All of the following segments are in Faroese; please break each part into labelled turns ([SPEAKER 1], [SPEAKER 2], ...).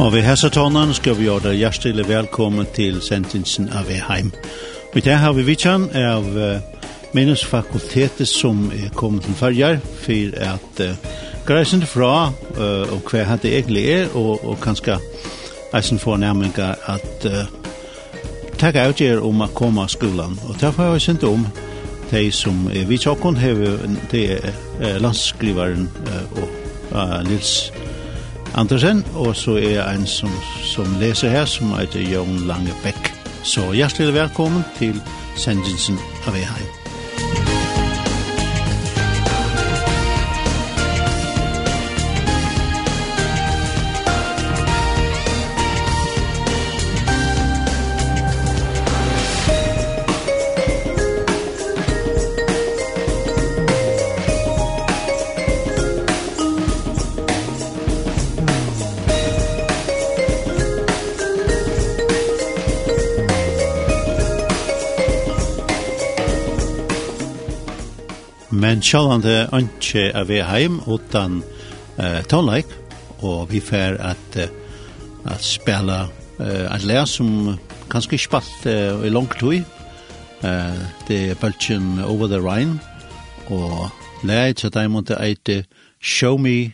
[SPEAKER 1] Og vi hessa tånen skal vi gjøre hjertelig velkommen til sentensen av Eheim. Og i dag har vi vittan av uh, minnesfakultetet som er kommet til farger, for at uh, greisen fra uh, og hva det egentlig er, og, og kanskje eisen får nærmere at uh, takk av dere om å komme av skolen. Og derfor har jeg sendt om de som er vidt det er uh, landsskriveren uh, og uh, Nils Andersen, og så er jeg en som, som leser her, som heter Jørgen Langebæk. Så hjertelig velkommen til sendelsen av Eheim. en sjålande ønske er vi heim utan uh, tonleik, og vi fer at, uh, at spela uh, et lær som kanskje ikke spalt uh, i langt hui. Uh, det er bølgen Over the Rhine, og lær til deg måtte eite Show Me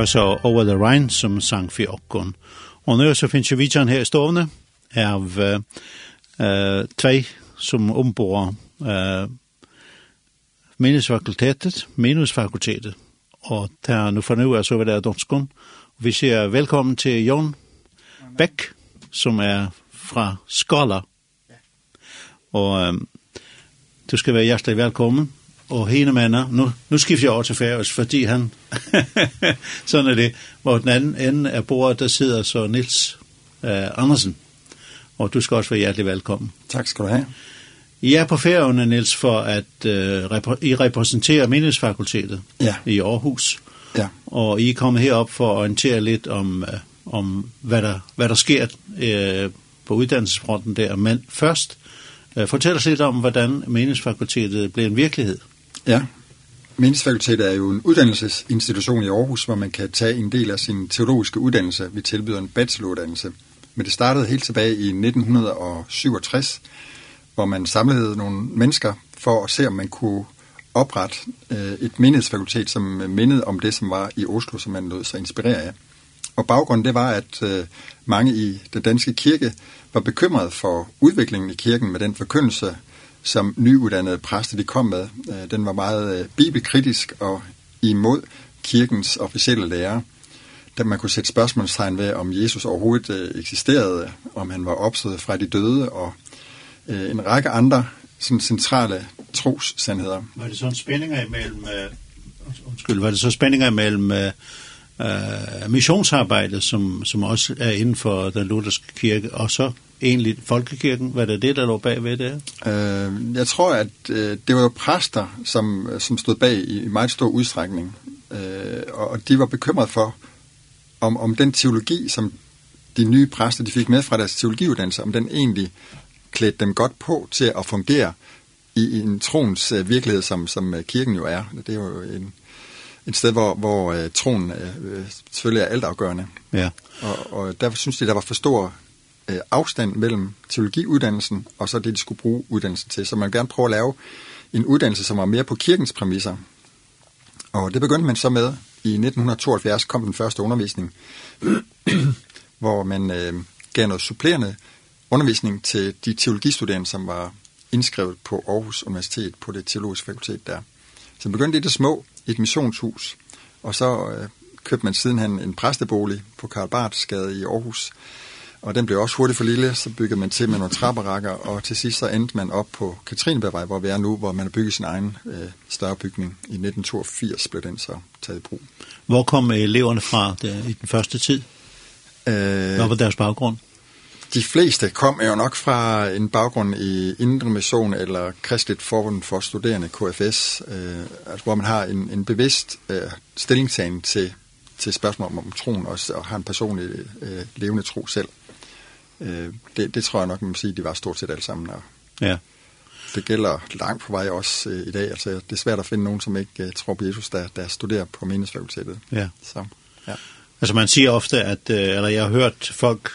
[SPEAKER 2] var så Over the Rhine som sang for okkon. Och nu så finns ju vidjan här i stående av eh, två som ombor eh, minnesfakultetet, minnesfakultetet. Och där nu för nu er så vid det danskon. Vi sier välkommen till Jon Beck, som är fra Skala. Och um, du ska vara hjärtligt välkommen og hene mander, nu, nu skifter jeg over til Færøs, fordi han, sådan er det, hvor den anden ende af bordet, der sidder så Nils uh, Andersen, og du skal også være hjertelig velkommen.
[SPEAKER 3] Tak skal du have.
[SPEAKER 2] I er på Færøerne, Nils, for at uh, repr I repræsenterer Mindesfakultetet
[SPEAKER 3] ja.
[SPEAKER 2] i Aarhus,
[SPEAKER 3] ja.
[SPEAKER 2] og I er kommet herop for at orientere lidt om, uh, om hvad, der, hvad der sker uh, på uddannelsesfronten der, men først, uh, fortæl os lidt om, hvordan Mindesfakultetet blev en virkelighed.
[SPEAKER 3] Ja. Mindesfakultetet er jo en uddannelsesinstitution i Aarhus, hvor man kan tage en del af sin teologiske uddannelse. Vi tilbyder en bacheloruddannelse. Men det startede helt tilbage i 1967, hvor man samlede nogle mennesker for at se, om man kunne oprette øh, et menighedsfakultet, som mindede om det, som var i Oslo, som man lød sig inspirere af. Og baggrunden det var, at øh, mange i den danske kirke var bekymrede for udviklingen i kirken med den forkyndelse, som nyuddannede præster de kom med. Den var meget bibelkritisk og imod kirkens officielle lære. Da man kunne sætte spørgsmålstegn ved, om Jesus overhovedet eksisterede, om han var opstået fra de døde, og en række andre sådan centrale trossandheder.
[SPEAKER 2] Var det sådan spændinger imellem... Undskyld, var det så spændinger imellem eh missionsarbejde, som, som også er inden for den lutherske kirke, og så egentlig folkekirken? Hvad det det, der lå bagved det
[SPEAKER 3] her? Øh, jeg tror, at uh, det var jo præster, som, som stod bag i, i meget stor udstrækning, uh, og de var bekymret for, om, om den teologi, som de nye præster de fik med fra deres teologiuddannelse, om den egentlig klædte dem godt på til at fungere i en troens virkelighed, som, som kirken jo er. Det er jo en, et sted, hvor, hvor øh, troen øh, selvfølgelig er altafgørende.
[SPEAKER 2] Ja.
[SPEAKER 3] Og, og derfor synes de, der var for stor øh, afstand mellem teologiuddannelsen og så det, de skulle bruge uddannelsen til. Så man gerne prøve at lave en uddannelse, som var mere på kirkens præmisser. Og det begyndte man så med. I 1972 kom den første undervisning, hvor man øh, gav noget supplerende undervisning til de teologistuderende, som var indskrevet på Aarhus Universitet på det teologiske fakultet der. Så man begyndte i det små, i et missionshus, og så øh, købte man sidenhen en præstebolig på Karl Barthsgade i Aarhus, og den blev også hurtigt for lille, så byggede man til med nogle trapperakker, og til sidst så endte man op på Katrinebergvej, hvor vi er nu, hvor man har bygget sin egen øh, større bygning. I 1982 blev den så taget i brug.
[SPEAKER 2] Hvor kom eleverne fra der, i den første tid? Øh, Hvad var deres baggrund?
[SPEAKER 3] de fleste kom jo nok fra en baggrund i Indre Mission eller Kristeligt Forbund for Studerende, KFS, øh, altså, hvor man har en, en bevidst øh, stillingtagen til, til spørgsmål om troen også, og har en personlig øh, levende tro selv. Øh, det, det tror jeg nok, man må sige, de var stort set alle sammen. Og
[SPEAKER 2] ja.
[SPEAKER 3] Det gælder langt på vej også øh, i dag. Altså, det er svært at finde nogen, som ikke øh, tror på Jesus, der, der studerer på meningsfakultetet.
[SPEAKER 2] Ja.
[SPEAKER 3] Så, ja.
[SPEAKER 2] Altså man siger ofte, at, eller jeg har hørt folk,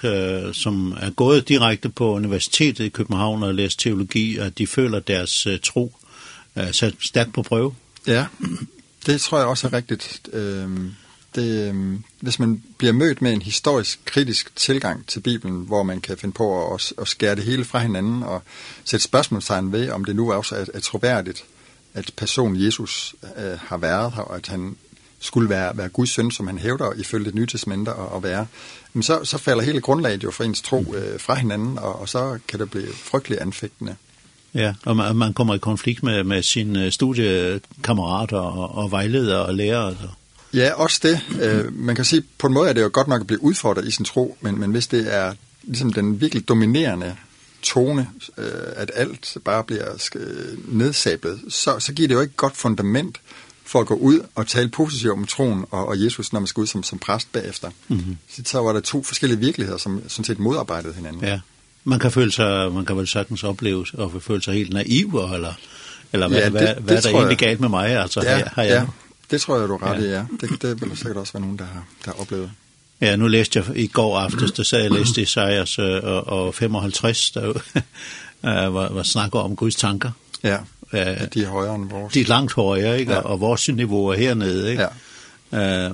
[SPEAKER 2] som er gået direkte på universitetet i København og læst teologi, at de føler deres tro er sat stærkt på prøve.
[SPEAKER 3] Ja, det tror jeg også er rigtigt. Det, hvis man bliver mødt med en historisk kritisk tilgang til Bibelen, hvor man kan finde på at, at skære det hele fra hinanden og sætte spørgsmålstegn ved, om det nu også er, er troværdigt, at personen Jesus øh, har været her, og at han skulle være, være Guds søn, som han hævder ifølge det nye testamente og, være, men så, så falder hele grundlaget jo for ens tro øh, fra hinanden, og, og så kan det blive frygtelig anfægtende.
[SPEAKER 2] Ja, og man, man kommer i konflikt med, med sine studiekammerater og, og vejledere og lærere. og
[SPEAKER 3] Ja, også det. Øh, man kan sige, på en måde er det jo godt nok at blive udfordret i sin tro, men, men hvis det er ligesom den virkelig dominerende tone, øh, at alt bare bliver nedsablet, så, så giver det jo ikke godt fundament for at gå ud og tale positivt om troen og, og Jesus, når man skal ud som, som præst bagefter. Mm-hmm. Så var der to forskellige virkeligheder, som sådan set modarbejdede hinanden.
[SPEAKER 2] Ja, man kan, føle sig, man kan vel sagtens opleve og føle sig helt naiv, eller, eller hvad, ja, det, hvad, det, hvad er der egentlig galt med mig? Altså,
[SPEAKER 3] ja,
[SPEAKER 2] her, her
[SPEAKER 3] ja. Jeg. Det tror jeg, du er ret ja. i, ja. Det, det vil der sikkert også være nogen, der har, der har oplevet.
[SPEAKER 2] Ja, nu læste jeg i går aftes, der sagde jeg læste Isaias og, og 55, der var, var snakker om Guds tanker.
[SPEAKER 3] Ja. Eh, de er højere end vores.
[SPEAKER 2] De er langt højere, ikke? Ja. Og, vores niveau er hernede, ikke?
[SPEAKER 3] Ja.
[SPEAKER 2] Øh,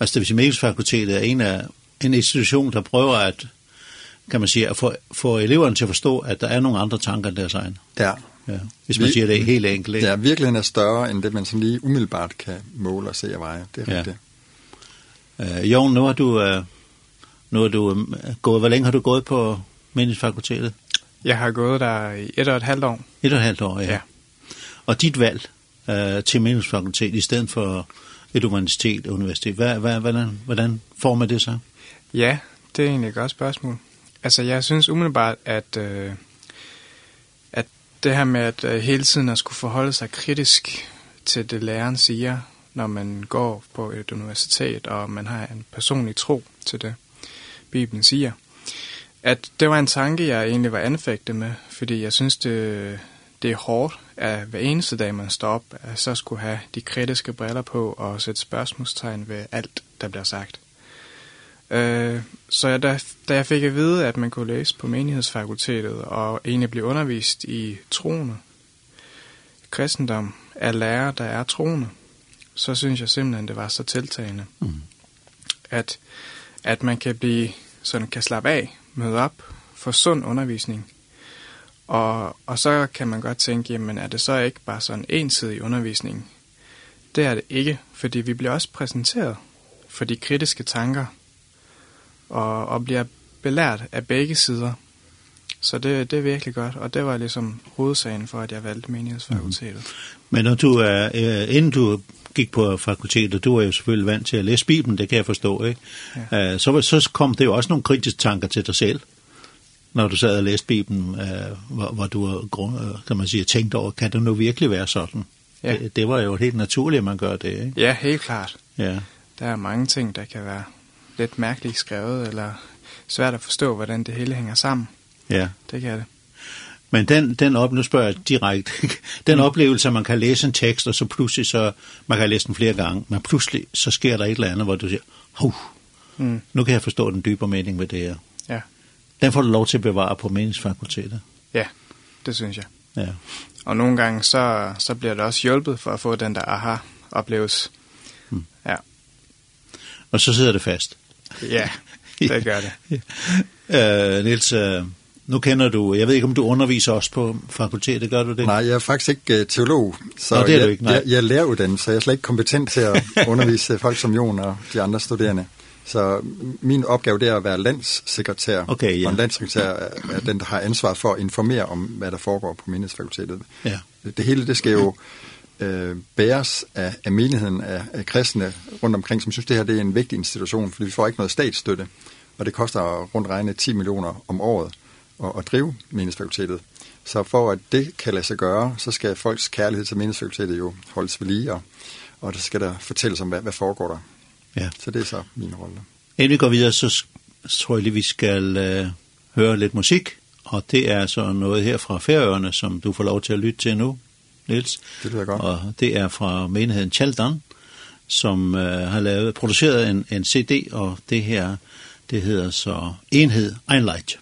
[SPEAKER 2] altså, det fakultetet er en, af, en institution, der prøver at, kan man sige, at få, få eleverne til at forstå, at der er nogle andre tanker end deres egen.
[SPEAKER 3] Ja.
[SPEAKER 2] Ja, hvis man Vi, siger det helt enkelt. Ikke?
[SPEAKER 3] Ja, virkeligheden er større end det, man sådan lige umiddelbart kan måle og se og veje. Det er ja. rigtigt.
[SPEAKER 2] Øh, Jon, nu har du, øh, nu har du øh, gået, hvor længe har du gået på menighedsfakultetet?
[SPEAKER 4] Jeg har gået der i et og et halvt år.
[SPEAKER 2] Et og et halvt år, ja. ja. Og dit valg øh, til meningsfakultet i stedet for et universitet og universitet, hvad, hvad, hvordan, hvordan former det så?
[SPEAKER 4] Ja, det er egentlig et godt spørgsmål. Altså, jeg synes umiddelbart, at, øh, at det her med at øh, hele tiden at skulle forholde sig kritisk til det læreren siger, når man går på et universitet, og man har en personlig tro til det, Bibelen siger, at det var en tanke, jeg egentlig var anfægtet med, fordi jeg synes, det, det er hårdt, at hver eneste dag, man står op, at så skulle have de kritiske briller på og sætte spørgsmålstegn ved alt, der bliver sagt. Øh, så jeg, da, da jeg fik at vide, at man kunne læse på menighedsfakultetet og egentlig blive undervist i troende, kristendom af lærer der er troende, så synes jeg simpelthen, det var så tiltagende, mm. at, at man kan blive sådan kan slappe af møde op for sund undervisning. Og, og så kan man godt tænke, jamen er det så ikke bare sådan ensidig undervisning? Det er det ikke, fordi vi bliver også præsenteret for de kritiske tanker, og, og bliver belært af begge sider. Så det, det er virkelig godt, og det var ligesom hovedsagen for, at jeg valgte menighedsfakultetet. Mm.
[SPEAKER 2] Men når du er, inden du gik på fakultetet, du var jo selvfølgelig vant til at læse Bibelen, det kan jeg forstå, ikke? Ja. Uh, så, så kom det jo også nogle kritiske tanker til dig selv, når du sad og læste Bibelen, uh, hvor, hvor du kan man sige, tænkt over, kan det nu virkelig være sådan? Ja. Det, det var jo helt naturligt, at man gør det, ikke?
[SPEAKER 4] Ja, helt klart. Ja. Der er mange ting, der kan være lidt mærkeligt skrevet, eller svært at forstå, hvordan det hele hænger sammen.
[SPEAKER 2] Ja.
[SPEAKER 4] Det kan det.
[SPEAKER 2] Men den, den op, nu spørger jeg direkte, den mm. oplevelse, at man kan læse en tekst, og så pludselig så, man kan læse den flere gange, men pludselig så sker der et eller andet, hvor du siger, hov, mm. nu kan jeg forstå den dybere mening med det her.
[SPEAKER 4] Ja.
[SPEAKER 2] Den får du lov til at bevare på meningsfakultetet.
[SPEAKER 4] Ja, det synes jeg.
[SPEAKER 2] Ja.
[SPEAKER 4] Og nogle gange, så, så bliver det også hjulpet for at få den der aha-oplevelse. Mm. Ja.
[SPEAKER 2] Og så sidder det fast.
[SPEAKER 4] Ja, det gør det.
[SPEAKER 2] ja. øh, Niels, uh, Nu kender du, jeg ved ikke om du underviser også på fakultetet, gør du det?
[SPEAKER 3] Nej, jeg er faktisk ikke uh, teolog, så
[SPEAKER 2] Nå, det er
[SPEAKER 3] jeg,
[SPEAKER 2] ikke, nej.
[SPEAKER 3] jeg, jeg lærer den, så jeg er slet ikke kompetent til at undervise folk som Jon og de andre studerende. Så min opgave det er at være landssekretær,
[SPEAKER 2] okay, ja.
[SPEAKER 3] og en landssekretær er, er den, der har ansvar for at informere om, hvad der foregår på menighedsfakultetet.
[SPEAKER 2] Ja.
[SPEAKER 3] Det hele det skal jo øh, bæres af, af menigheden, af, af kristne rundt omkring, som synes, det her det er en vigtig institution, fordi vi får ikke noget statsstøtte, og det koster rundt regnet 10 millioner om året og, og drive menighedsfakultetet. Så for at det kan lade sig gøre, så skal folks kærlighed til menighedsfakultetet jo holdes ved lige, og, og det skal der fortælles om, hvad, hvad foregår der.
[SPEAKER 2] Ja.
[SPEAKER 3] Så det er så min rolle.
[SPEAKER 2] Inden vi går videre, så tror jeg lige, vi skal øh, høre lidt musik, og det er så noget her fra Færøerne, som du får lov til at lytte til nu, Niels.
[SPEAKER 3] Det lyder godt.
[SPEAKER 2] Og det er fra menigheden Chaldan, som øh, har lavet, produceret en, en CD, og det her, det hedder så Enhed Einlight.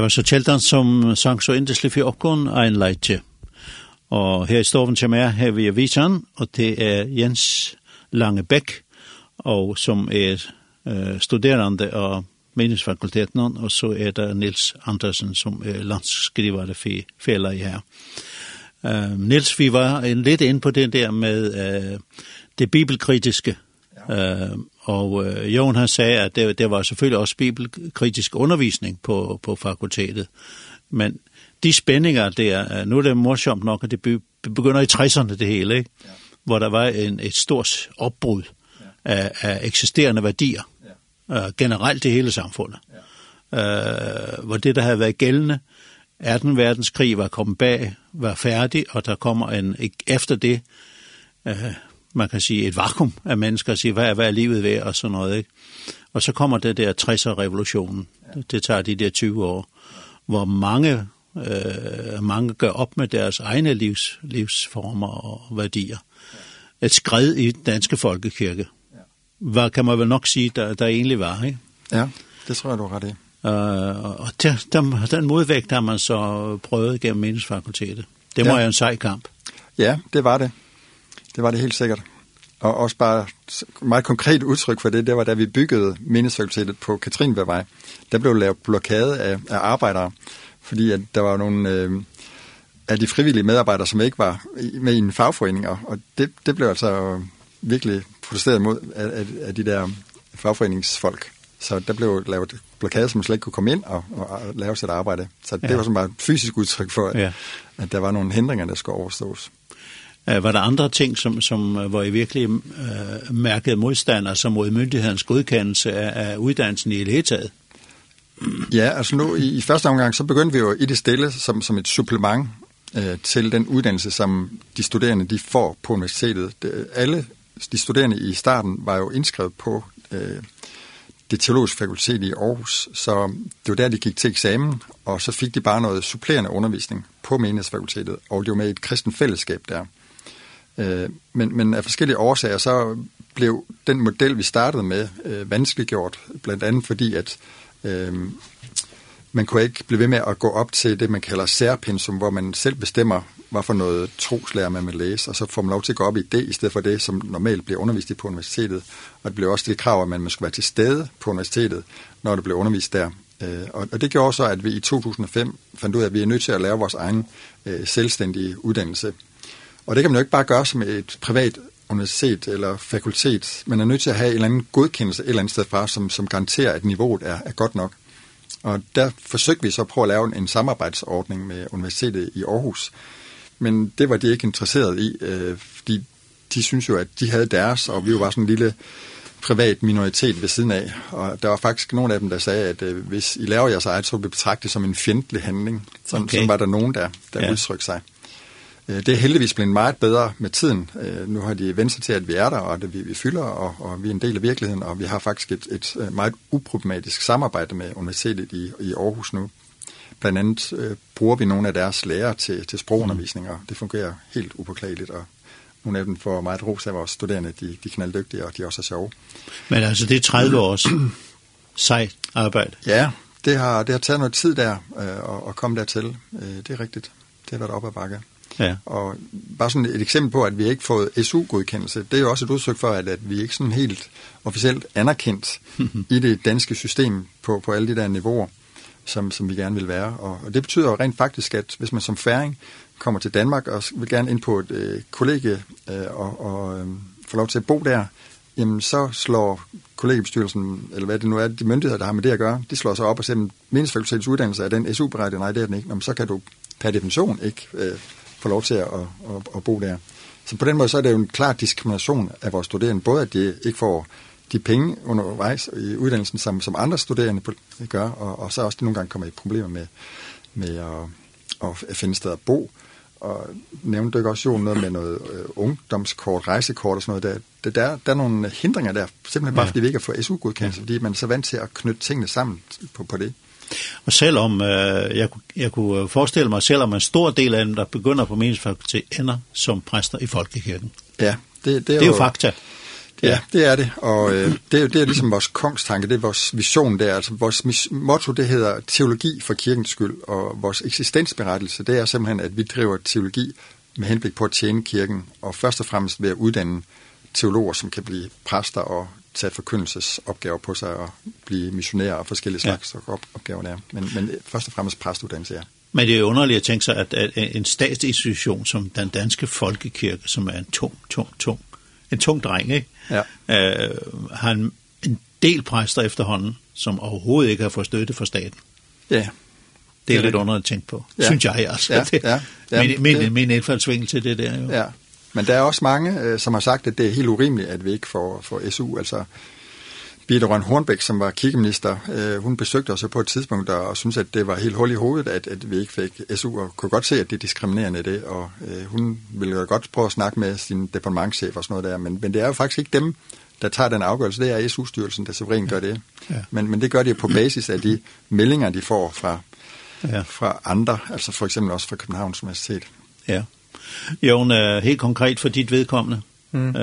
[SPEAKER 2] Det var så kjeldan som sang så indeslig for okkon, ein leitje. Og her i stoven som er, her vi er visan, og det er Jens Langebæk, og som er uh, studerande av meningsfakulteten, og så er det Nils Andersen som er landsskrivare for fela i her. Uh, Nils, vi var litt inn på det der med uh, det bibelkritiske, Øh, og øh, Jon han sagde, at det, det var selvfølgelig også bibelkritisk undervisning på, på fakultetet. Men de spændinger der, nu er det morsomt nok, at det begynder i 60'erne det hele, ikke? Ja. hvor der var en, et stort opbrud ja. af, af eksisterende værdier, ja. øh, generelt i hele samfundet. Ja. Øh, hvor det, der havde været gældende, 18. verdenskrig var kommet bag, var færdig, og der kommer en, efter det, øh, man kan sige, et vakuum af mennesker, og sige, hvad er, hvad er livet ved, og sådan noget, ikke? Og så kommer det der 60'er-revolutionen. Det tager de der 20 år, hvor mange, øh, mange gør op med deres egne livs, livsformer og værdier. Et skred i den danske folkekirke. Hvad kan man vel nok sige, der, der egentlig var, ikke?
[SPEAKER 3] Ja, det tror jeg, du har ret i.
[SPEAKER 2] Uh, og der, der, den modvægt har man så prøvet gennem meningsfakultetet. Det må ja. være en sej kamp.
[SPEAKER 3] Ja, det var det det var det helt sikkert. Og også bare meget konkret udtryk for det, det var da vi byggede meningsfakultetet på Katrinbjergvej. Der blev lavet blokade af, af arbejdere, fordi at der var nogle øh, af de frivillige medarbejdere, som ikke var med i en fagforening, og det, det blev altså virkelig protesteret mod af, af, af de der fagforeningsfolk. Så der blev lavet blokade, som slet ikke kunne komme ind og, og lave sit arbejde. Så det ja. var sådan bare et fysisk udtryk for, at, ja. at der var nogle hindringer, der skulle overstås.
[SPEAKER 2] Uh, var der andre ting, som, som, hvor I virkelig uh, mærket modstander, som mod myndighedens godkendelse af, af uddannelsen i hele taget?
[SPEAKER 3] Ja, altså nu i, i første omgang, så begyndte vi jo i det stille som, som et supplement øh, til den uddannelse, som de studerende de får på universitetet. Det, alle de studerende i starten var jo indskrevet på øh, det teologiske fakultet i Aarhus, så det var der, de gik til eksamen, og så fik de bare noget supplerende undervisning på menighedsfakultetet, og det var med et kristen fællesskab der. Øh, men, men af forskellige årsager, så blev den model, vi startede med, øh, vanskeliggjort, blandt andet fordi, at øh, man kunne ikke blive ved med at gå op til det, man kalder særpensum, hvor man selv bestemmer, hvad for noget troslærer man vil læse, og så får man lov til at gå op i det, i stedet for det, som normalt bliver undervist i på universitetet. Og det blev også det krav, at man skulle være til stede på universitetet, når det blev undervist der. Eh og, og det gjorde så, at vi i 2005 fandt ud af, at vi er nødt til at lave vores egen øh, selvstændige uddannelse Og det kan man jo ikke bare gøre som et privat universitet eller fakultet. men er nødt til at have en eller anden godkendelse et eller andet sted fra, som, som garanterer, at niveauet er, er godt nok. Og der forsøgte vi så på at lave en, en samarbejdsordning med universitetet i Aarhus. Men det var de ikke interesseret i, øh, fordi de synes jo, at de havde deres, og vi var sådan en lille privat minoritet ved siden af. Og der var faktisk nogen af dem, der sagde, at øh, hvis I laver jeres eget, så vil betragte det som en fjendtlig handling. Sådan, okay. sådan var der nogen, der, der ja. udtrykte sig. Det er heldigvis blevet meget bedre med tiden. Nu har de vendt sig til, at vi er der, og at vi, vi fylder, og, og vi er en del af virkeligheden, og vi har faktisk et, et meget uproblematisk samarbejde med universitetet i, i Aarhus nu. Blandt andet øh, bruger vi nogle af deres lærere til, til sprogundervisning, og det fungerer helt upåklageligt, og nogle af dem får meget ros af vores studerende, de, de er knalddygtige, og de også er sjove.
[SPEAKER 2] Men altså, det er 30 års sejt arbejde.
[SPEAKER 3] Ja, det har, det har taget noget tid der, øh, at, at komme dertil. Øh, det er rigtigt. Det har været op ad bakke.
[SPEAKER 2] Ja.
[SPEAKER 3] Og bare sådan et eksempel på, at vi ikke fået SU-godkendelse, det er jo også et udtryk for, at, at vi ikke sådan helt officielt anerkendt i det danske system på, på alle de der niveauer, som, som vi gerne vil være. Og, og det betyder jo rent faktisk, at hvis man som færing kommer til Danmark og vil gerne ind på et øh, kollegie øh, og, og øh, får lov til at bo der, jamen så slår kollegiebestyrelsen, eller hvad det nu er, de myndigheder, der har med det at gøre, de slår sig op og siger, at meningsfakultetets uddannelse er den SU-berettigende, nej det er den ikke, jamen, så kan du per definition ikke øh, få lov til at, at, at, bo der. Så på den måde så er det jo en klar diskrimination af vores studerende, både at de ikke får de penge undervejs i uddannelsen, som, som andre studerende gør, og, og så også de nogle gange kommer i problemer med, med at, at finde sted at bo. Og nævnte du ikke også jo noget med noget øh, ungdomskort, rejsekort og sådan noget. Der, der, der er nogle hindringer der, simpelthen bare ja. fordi vi ikke har fået SU-godkendelse, ja. fordi man er så vant til at knytte tingene sammen på, på det.
[SPEAKER 2] Og selvom øh, jeg, jeg kunne forestille mig, selvom en stor del af dem, der begynder på meningsfakultet, ender som præster i Folkekirken.
[SPEAKER 3] Ja, det, det, er,
[SPEAKER 2] det er jo, jo fakta.
[SPEAKER 3] Ja, ja, det er det, og øh, det, er, jo, det er ligesom vores kongstanke, det er vores vision der, altså vores motto, det hedder teologi for kirkens skyld, og vores eksistensberettelse, det er simpelthen, at vi driver teologi med henblik på at tjene kirken, og først og fremmest ved at uddanne teologer, som kan blive præster og tage forkyndelsesopgaver på sig og blive missionærer og forskellige slags ja. opgaver der. Men, men først og fremmest præstuddannelse, ja.
[SPEAKER 2] Men det er underligt at tænke sig, at, at en statsinstitution som den danske folkekirke, som er en tung, tung, tung, en tung dreng, ikke?
[SPEAKER 3] Ja.
[SPEAKER 2] Øh, har en, en del præster efterhånden, som overhovedet ikke har fået støtte fra staten.
[SPEAKER 3] Ja,
[SPEAKER 2] det er lidt underligt at tænke på, ja. synes jeg altså.
[SPEAKER 3] Ja, ja, ja, ja,
[SPEAKER 2] min, min, det, min indfaldsvinkel til det der jo.
[SPEAKER 3] Ja, Men der er også mange, øh, som har sagt, at det er helt urimeligt, at vi ikke får, får SU. Altså, Birte Røn Hornbæk, som var kirkeminister, øh, hun besøgte os på et tidspunkt og, og synes, at det var helt hul i hovedet, at, at vi ikke fik SU, og kunne godt se, at det er diskriminerende det, og øh, hun ville godt prøve at snakke med sin departementchef og sådan noget der, men, men det er jo faktisk ikke dem, der tager den afgørelse. Det er SU-styrelsen, der suverænt gør det. Ja. Men, men det gør de på basis af de meldinger, de får fra, ja. fra andre, altså for eksempel også fra Københavns Universitet.
[SPEAKER 2] Ja, Jon, øh, helt konkret for dit vedkommende. Mm.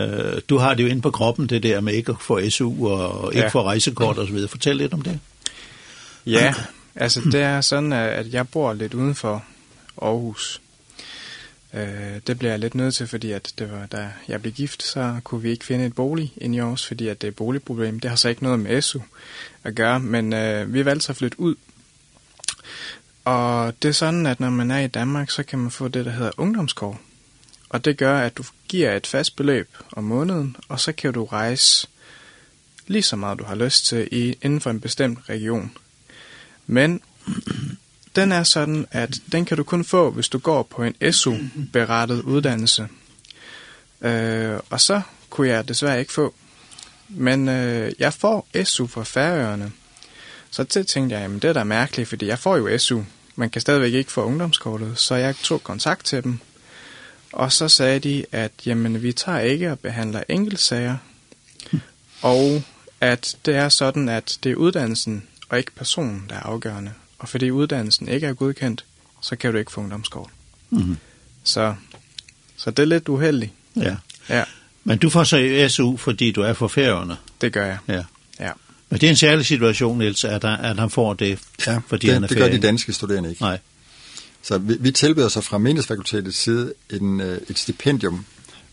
[SPEAKER 2] Du har det jo inde på kroppen, det der med ikke at få SU og, ikke ja. få rejsekort og så videre. Fortæl lidt om det.
[SPEAKER 4] Ja, altså det er sådan, at jeg bor lidt udenfor Aarhus. Uh, det ble jeg lidt nødt til, fordi at det var, da jeg blev gift, så kunne vi ikke finde et bolig inde i Aarhus, fordi at det er boligproblem. Det har så ikke noget med SU at gøre, men uh, vi valgte så at flytte ud Og det er sådan, at når man er i Danmark, så kan man få det, der hedder ungdomskår. Og det gør, at du giver et fast beløb om måneden, og så kan du rejse lige så meget, du har lyst til i, inden for en bestemt region. Men den er sådan, at den kan du kun få, hvis du går på en SU-berettet uddannelse. Øh, og så kunne jeg desværre ikke få. Men øh, jeg får SU fra færøerne. Så til tænkte jeg, jamen det er da mærkeligt, fordi jeg får jo SU man kan stadigvæk ikke få ungdomskortet, så jeg tog kontakt til dem. Og så sagde de, at jamen, vi tager ikke og behandler enkeltsager, og at det er sådan, at det er uddannelsen og ikke personen, der er afgørende. Og fordi uddannelsen ikke er godkendt, så kan du ikke få ungdomskort. Mm -hmm. så, så det er lidt uheldigt.
[SPEAKER 2] Ja. ja. Men du får så SU, fordi du er for færgerne.
[SPEAKER 4] Det gør jeg.
[SPEAKER 2] Ja. Men det er en særlig situation, Niels, at, at han får det,
[SPEAKER 3] ja,
[SPEAKER 2] fordi
[SPEAKER 3] det,
[SPEAKER 2] han er
[SPEAKER 3] det gør de danske studerende ikke.
[SPEAKER 2] Nej.
[SPEAKER 3] Så vi, vi tilbyder så fra menighedsfakultetets side en, et stipendium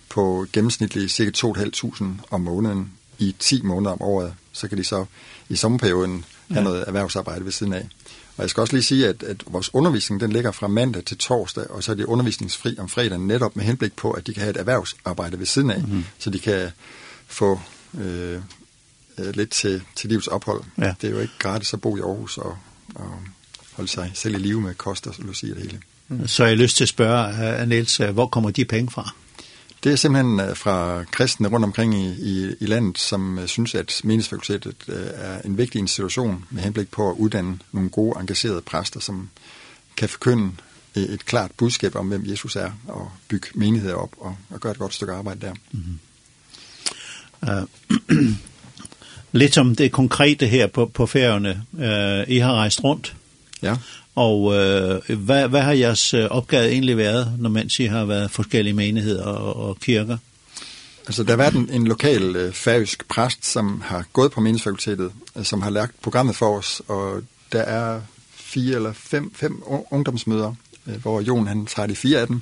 [SPEAKER 3] på gennemsnitligt cirka 2.500 om måneden i 10 måneder om året. Så kan de så i sommerperioden have ja. noget erhvervsarbejde ved siden af. Og jeg skal også lige sige, at, at vores undervisning den ligger fra mandag til torsdag, og så er det undervisningsfri om fredag netop med henblik på, at de kan have et erhvervsarbejde ved siden af, mm -hmm. så de kan få øh, øh, lidt til, til livets ophold. Ja. Det er jo ikke gratis at bo i Aarhus og, og holde sig selv i live med kost og logi og det hele.
[SPEAKER 2] Mm. Så jeg har lyst til at spørge, uh, Niels, hvor kommer de penge fra?
[SPEAKER 3] Det er simpelthen fra kristne rundt omkring i, i, i landet, som synes, at meningsfakultetet er en vigtig institution med henblik på at uddanne nogle gode, engagerede præster, som kan forkynde et klart budskab om, hvem Jesus er, og bygge menigheder op og, og gøre et godt stykke arbejde der. Mm
[SPEAKER 2] -hmm. uh, lidt om det konkrete her på, på færgerne. Uh, I har rejst rundt.
[SPEAKER 3] Ja.
[SPEAKER 2] Og øh, hvad, hvad har jeres opgave egentlig været, når man I har været forskellige menigheder og, og kirker?
[SPEAKER 3] Altså, der har været en, en lokal øh, færøsk præst, som har gået på meningsfakultetet, øh, som har lagt programmet for os, og der er fire eller fem, fem ungdomsmøder, øh, hvor Jon han tager de fire af dem,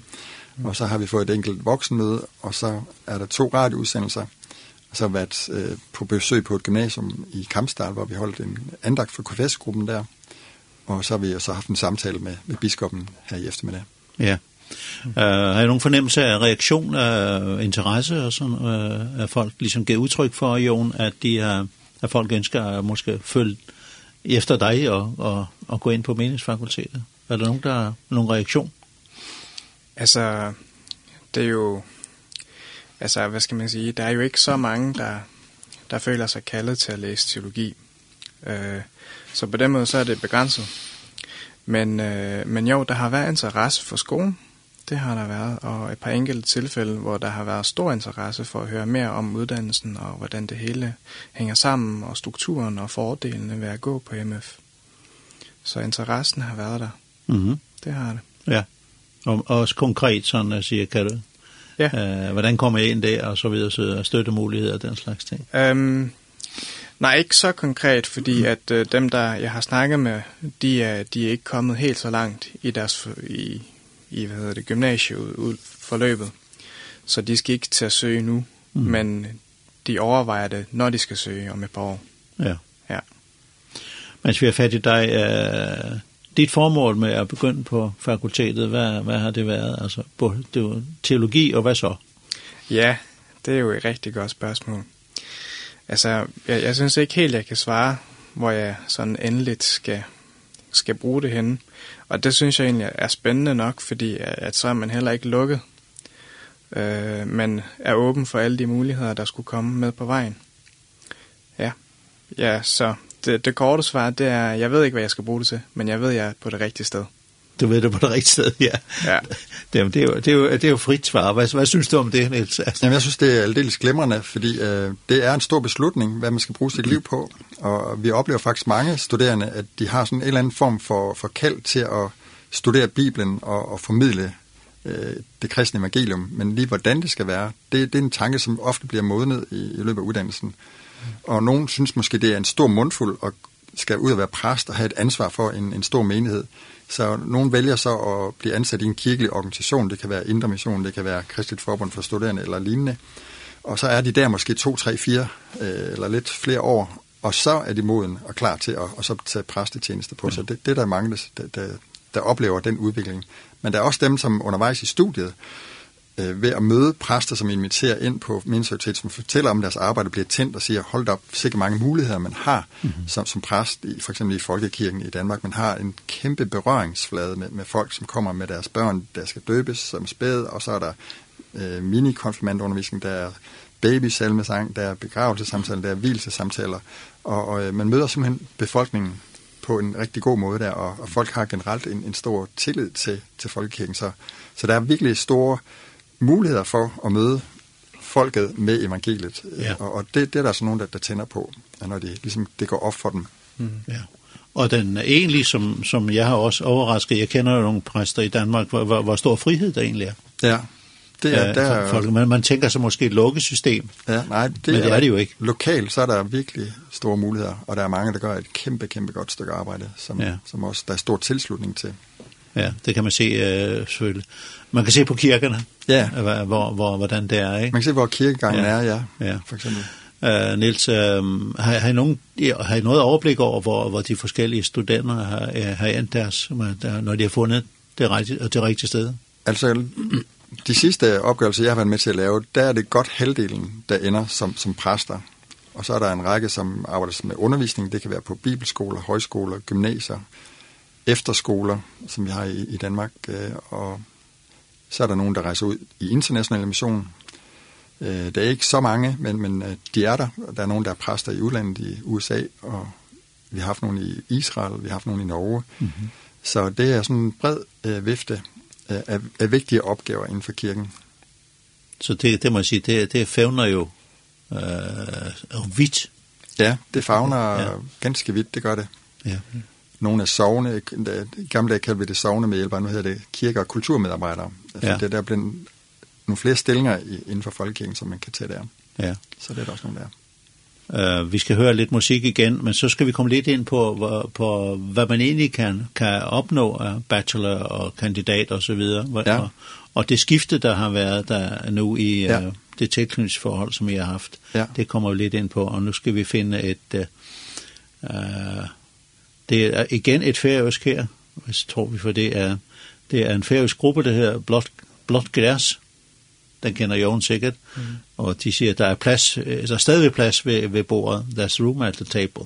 [SPEAKER 3] og så har vi fået et enkelt voksenmøde, og så er der to radioudsendelser, så været øh, på besøg på et gymnasium i Kampstad, hvor vi holdt en andagt for KFS-gruppen der, og så har vi jo så haft en samtale med, med biskoppen her i eftermiddag.
[SPEAKER 2] Ja. Uh, har I nogen fornemmelse af reaktion, af interesse og sådan, uh, at folk ligesom gav udtryk for, Jon, at, de har, at folk ønsker at måske følge efter dig og, og, og gå ind på meningsfakultetet? Er der nogen, der har nogen reaktion?
[SPEAKER 4] Altså, det er jo altså, hvad skal man sige, der er jo ikke så mange, der, der føler sig kaldet til at læse teologi. Øh, så på den måde, så er det begrænset. Men, øh, men jo, der har været interesse for skolen, det har der været, og et par enkelte tilfælde, hvor der har været stor interesse for at høre mere om uddannelsen, og hvordan det hele hænger sammen, og strukturen og fordelene ved at gå på MF. Så interessen har været der.
[SPEAKER 2] Mm -hmm.
[SPEAKER 4] Det har det.
[SPEAKER 2] Ja, og også konkret sådan at sige, kan du
[SPEAKER 4] Ja.
[SPEAKER 2] Eh, hvordan kommer jeg ind der, og så videre, så støttemuligheder og den slags ting?
[SPEAKER 4] Øhm, nej, ikke så konkret, fordi mm. at øh, dem, der jeg har snakket med, de er, de er ikke kommet helt så langt i deres i, i hvad hedder det, gymnasieforløbet. Så de skal ikke til at søge nu, mm. men de overvejer det, når de skal søge om et par år.
[SPEAKER 2] Ja.
[SPEAKER 4] Ja.
[SPEAKER 2] Mens vi har fat i dig, øh, dit formål med at begynde på fakultetet, hvad, hvad har det været? Altså, både det var teologi, og hvad så?
[SPEAKER 4] Ja, det er jo et rigtig godt spørgsmål. Altså, jeg, jeg synes ikke helt, jeg kan svare, hvor jeg sådan endeligt skal, skal bruge det henne. Og det synes jeg egentlig er spændende nok, fordi at, at så er man heller ikke lukket, øh, men er åben for alle de muligheder, der skulle komme med på vejen. Ja, ja så det, det korte svar, det er, jeg ved ikke, hvad jeg skal bruge det til, men jeg ved, jeg er på det rigtige sted.
[SPEAKER 2] Du ved det på det rigtige sted, ja.
[SPEAKER 4] ja.
[SPEAKER 2] Det, det, er jo, det, er jo, det er jo frit svar. Hvad, hvad synes du om det, Niels?
[SPEAKER 3] Jamen, jeg synes, det er aldeles glemrende, fordi øh, det er en stor beslutning, hvad man skal bruge sit liv på. Og vi oplever faktisk mange studerende, at de har sådan en eller anden form for, for kald til at studere Bibelen og, og formidle øh, det kristne evangelium. Men lige hvordan det skal være, det, det er en tanke, som ofte bliver modnet i, i løbet af uddannelsen. Og nogen synes måske, det er en stor mundfuld at skal ud og være præst og have et ansvar for en, en stor menighed. Så nogen vælger så at blive ansat i en kirkelig organisation. Det kan være Indre Mission, det kan være Kristeligt Forbund for Studerende eller lignende. Og så er de der måske 2, 3, 4 øh, eller lidt flere år, og så er de moden og klar til at og så tage præstetjeneste på. Mm. Så det, det der mangles, der, der, der oplever den udvikling. Men der er også dem, som undervejs i studiet, øh, ved at møde præster, som inviterer ind på Mindesøjtet, som fortæller om deres arbejde, bliver tændt og siger, hold op, sikkert mange muligheder, man har mm-hmm. som, som præst, i, for eksempel i Folkekirken i Danmark. Man har en kæmpe berøringsflade med, med folk, som kommer med deres børn, der skal døbes som spæd, og så er der øh, minikonfirmandundervisning, der er babysalmesang, der er begravelsesamtaler, der er hvilsesamtaler, og, og øh, man møder simpelthen befolkningen på en rigtig god måde der, og, og folk har generelt en, en stor tillid til, til folkekirken, så, så der er virkelig store muligheder for at møde folket med evangeliet. Ja. Og, og det, det er der så nogen, der, der tænder på, når det, ligesom, det går op for dem.
[SPEAKER 2] Mm. Ja. Og den egentlig, som, som jeg har også overrasket, jeg kender jo nogle præster i Danmark, hvor, hvor, hvor stor frihed der egentlig er.
[SPEAKER 3] Ja, det er... Der,
[SPEAKER 2] folk, man, man tænker så måske et lukkesystem,
[SPEAKER 3] ja, nej, det
[SPEAKER 2] men er, det er det jo ikke.
[SPEAKER 3] Lokalt, så er der virkelig store muligheder, og der er mange, der gør et kæmpe, kæmpe godt stykke arbejde, som, ja. som også der er stor tilslutning til.
[SPEAKER 2] Ja, det kan man se uh, selvfølgelig. Man kan se på kirkerne,
[SPEAKER 3] ja.
[SPEAKER 2] hvor, hvor, hvor, hvordan det er. Ikke?
[SPEAKER 3] Man kan se, hvor kirkegangen
[SPEAKER 2] ja.
[SPEAKER 3] er, ja,
[SPEAKER 2] ja.
[SPEAKER 3] for eksempel.
[SPEAKER 2] Uh, Nils, uh, har, har, I nogen, har I noget overblik over, hvor, hvor de forskellige studenter har, har endt deres, når de har fundet det rigtige, det rigtige sted?
[SPEAKER 3] Altså, de sidste opgørelser, jeg har været med til at lave, der er det godt halvdelen, der ender som, som præster. Og så er der en række, som arbejder med undervisning. Det kan være på bibelskoler, højskoler, gymnasier, efterskoler, som vi har i, i Danmark, øh, og så er der nogen, der rejser ud i internationale mission. Øh, det er ikke så mange, men, men øh, de er der. Der er nogen, der er præster i udlandet i USA, og vi har haft nogen i Israel, vi har haft nogen i Norge. Mm -hmm. Så det er sådan en bred øh, vifte af, af vigtige opgaver inden for kirken.
[SPEAKER 2] Så det, det må jeg sige, det, det fævner jo øh, vidt.
[SPEAKER 3] Ja, det fævner ja. ganske vidt, det gør det.
[SPEAKER 2] Ja, ja
[SPEAKER 3] nogle af sovne, i gamle dage kaldte vi det sovne med hjælp, nu hedder det kirke- og kulturmedarbejdere. Ja. Det der blevet nogle flere stillinger inden for folkekirken, som man kan tage der.
[SPEAKER 2] Ja.
[SPEAKER 3] Så det er der også nogle der.
[SPEAKER 2] Uh, vi skal høre lidt musik igen, men så skal vi komme lidt ind på, på, på hvad man egentlig kan, kan opnå af bachelor og kandidat og så videre.
[SPEAKER 3] Hvor, ja.
[SPEAKER 2] og, og det skifte, der har været der nu i ja. uh, det tilknytningsforhold, som I har haft,
[SPEAKER 3] ja.
[SPEAKER 2] det kommer vi lidt ind på. Og nu skal vi finde et... Uh, Det er igen et færøsk her, hvis tror vi, for det er, det er en færøsk gruppe, det hedder Blåt, Blåt Græs. Den kender Jørgen sikkert. Mm. Og de siger, der er plads, der er stadig plads ved, ved bordet. There's room at the table.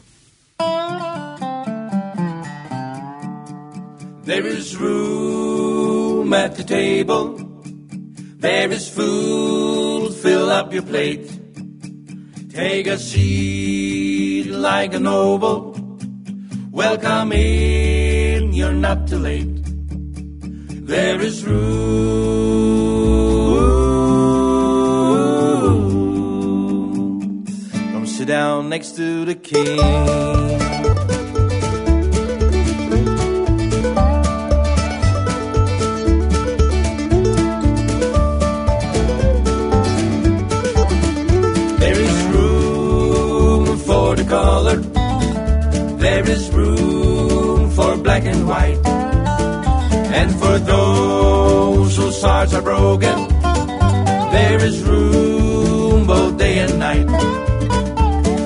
[SPEAKER 5] There is room at the table. There is food, fill up your plate. Take a seat like a noble. Welcome in, you're not too late. There is room. Come sit down next to the king.
[SPEAKER 6] Colored There is room for black and white. And for those whose hearts are broken There is room both day and night.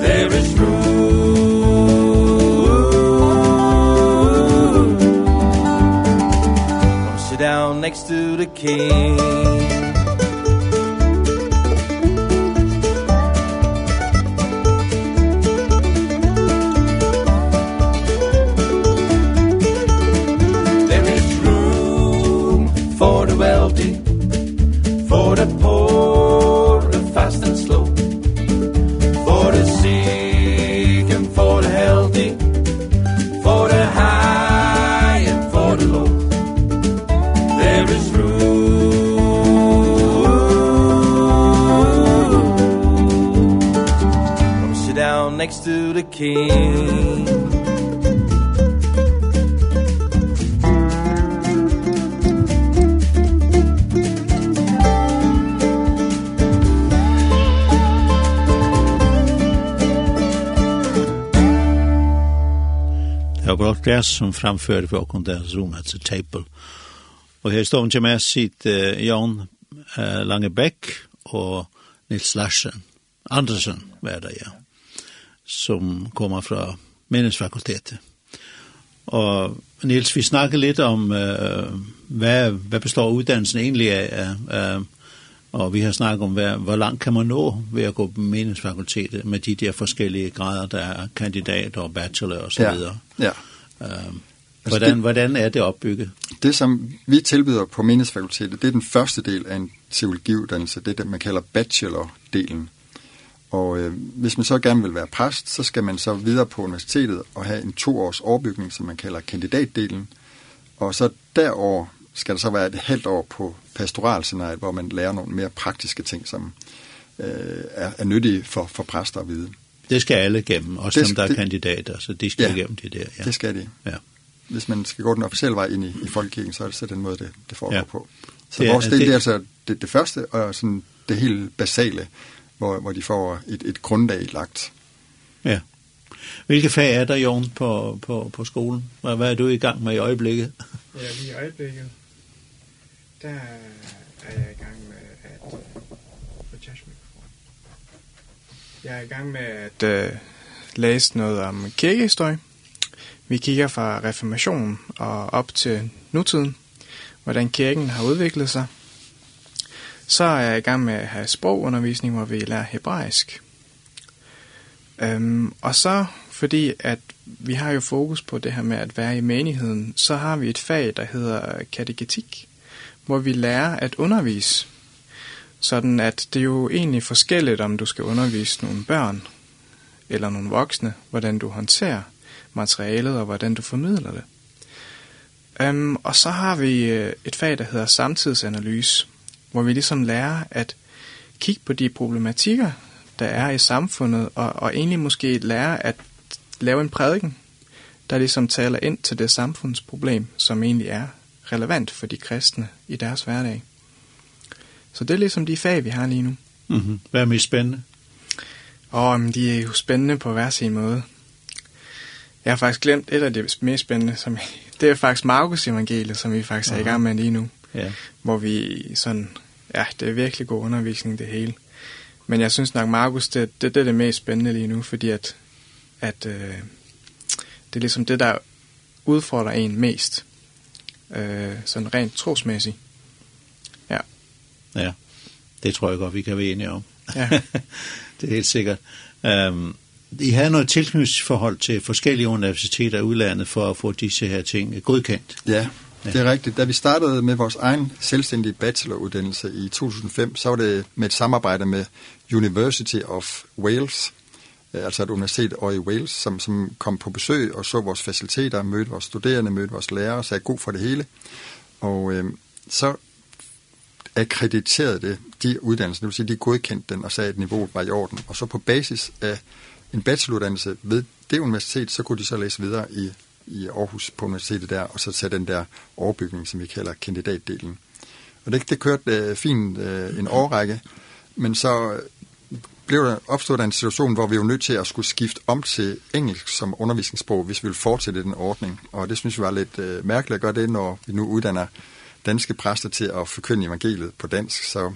[SPEAKER 6] There is room. Come sit down next to the king. dream
[SPEAKER 2] Det var Brock Jazz som framfører for åkken der Zoom at Table. Og her står ikke med sitt uh, Jan uh, Langebæk og Nils Larsen. Andersen hva er det, ja som kommer fra meningsfakultetet. Og Nils, vi snakker litt om uh, hva, hva består uddannelsen egentlig av, uh, og vi har snakket om hva, hvor langt kan man nå ved å gå på meningsfakultetet med de der forskjellige grader, der er kandidat og bachelor og så videre.
[SPEAKER 3] Ja, ja.
[SPEAKER 2] Uh, hvordan, det, hvordan er det oppbygget?
[SPEAKER 3] Det som vi tilbyder på meningsfakultetet, det er den første del av en teologiuddannelse, det er det man kaller bachelor-delen. Og øh, hvis man så gerne vil være præst, så skal man så videre på universitetet og have en toårs overbygning, som man kalder kandidatdelen. Og så derover skal der så være et halvt år på pastoralscenariet, hvor man lærer nogle mere praktiske ting, som øh, er, er nyttige for, for præster at vide.
[SPEAKER 2] Det skal alle gennem, også det, dem, der er det, kandidater, så de skal ja, gennem det der.
[SPEAKER 3] Ja, det skal de.
[SPEAKER 2] Ja.
[SPEAKER 3] Hvis man skal gå den officielle vej ind i, i folkekirken, så er det så den måde, det, det foregår ja. på. Så det, vores del det, er altså det, det første, og sådan det helt basale, hvor, hvor de får et, et grundlag lagt.
[SPEAKER 2] Ja. Hvilke fag er der, Jon, på, på, på skolen? Hvad, hvad er du i gang med i øjeblikket?
[SPEAKER 4] ja, i øjeblikket, der er jeg i gang med at... Jeg er i gang med at uh, læse noget om kirkehistorie. Vi kigger fra reformationen og op til nutiden, hvordan kirken har udviklet sig – så er jeg i gang med at have sprogundervisning, hvor vi lærer hebraisk. Øhm, og så, fordi at vi har jo fokus på det her med at være i menigheden, så har vi et fag, der hedder kategetik, hvor vi lærer at undervise. Sådan at det er jo egentlig forskelligt, om du skal undervise nogle børn eller nogle voksne, hvordan du håndterer materialet og hvordan du formidler det. Um, og så har vi et fag, der hedder samtidsanalyse, hvor vi liksom lærer at kigge på de problematikker, der er i samfundet, og, og egentlig måske lære at lave en prædiken, der liksom taler ind til det samfundsproblem, som egentlig er relevant for de kristne i deres hverdag. Så det er liksom de fag, vi har lige nu.
[SPEAKER 2] Mm -hmm. Hvad er mest spændende?
[SPEAKER 4] Åh, men de er jo spændende på hver sin måde. Jeg har faktisk glemt et af det mest spændende, som det er faktisk Markus evangeliet, som vi faktisk uh -huh. er i gang med lige nu yeah. hvor vi sådan, ja, det er virkelig god undervisning det hele. Men jeg synes nok, Markus, det, det, det er det mest spændende lige nu, fordi at, at øh, det er ligesom det, der udfordrer en mest, øh, sådan rent trosmæssigt. Ja.
[SPEAKER 2] Ja, det tror jeg godt, vi kan være enige om.
[SPEAKER 4] Ja.
[SPEAKER 2] det er helt sikkert. Um, I havde noget tilknytningsforhold til forskellige universiteter i udlandet for at få disse her ting godkendt.
[SPEAKER 3] Ja. Ja. Det er rigtigt. Da vi startede med vores egen selvstændige bacheloruddannelse i 2005, så var det med et samarbejde med University of Wales, altså et universitet over i Wales, som, som kom på besøg og så vores faciliteter, mødte vores studerende, mødte vores lærere, sagde god for det hele. Og øh, så akkrediterede det de uddannelser, det vil sige, de godkendte den og sagde, at niveauet var i orden. Og så på basis af en bacheloruddannelse ved det universitet, så kunne de så læse videre i i Aarhus på universitetet der, og så sætte den der overbygning, som vi kalder kandidatdelen. Og det, det kørte øh, fint øh, en årrække, men så blev der opstået der en situation, hvor vi var nødt til at skulle skifte om til engelsk som undervisningssprog, hvis vi ville fortsætte den ordning. Og det synes vi var lidt øh, mærkeligt at gøre det, når vi nu uddanner danske præster til at forkynde evangeliet på dansk. Så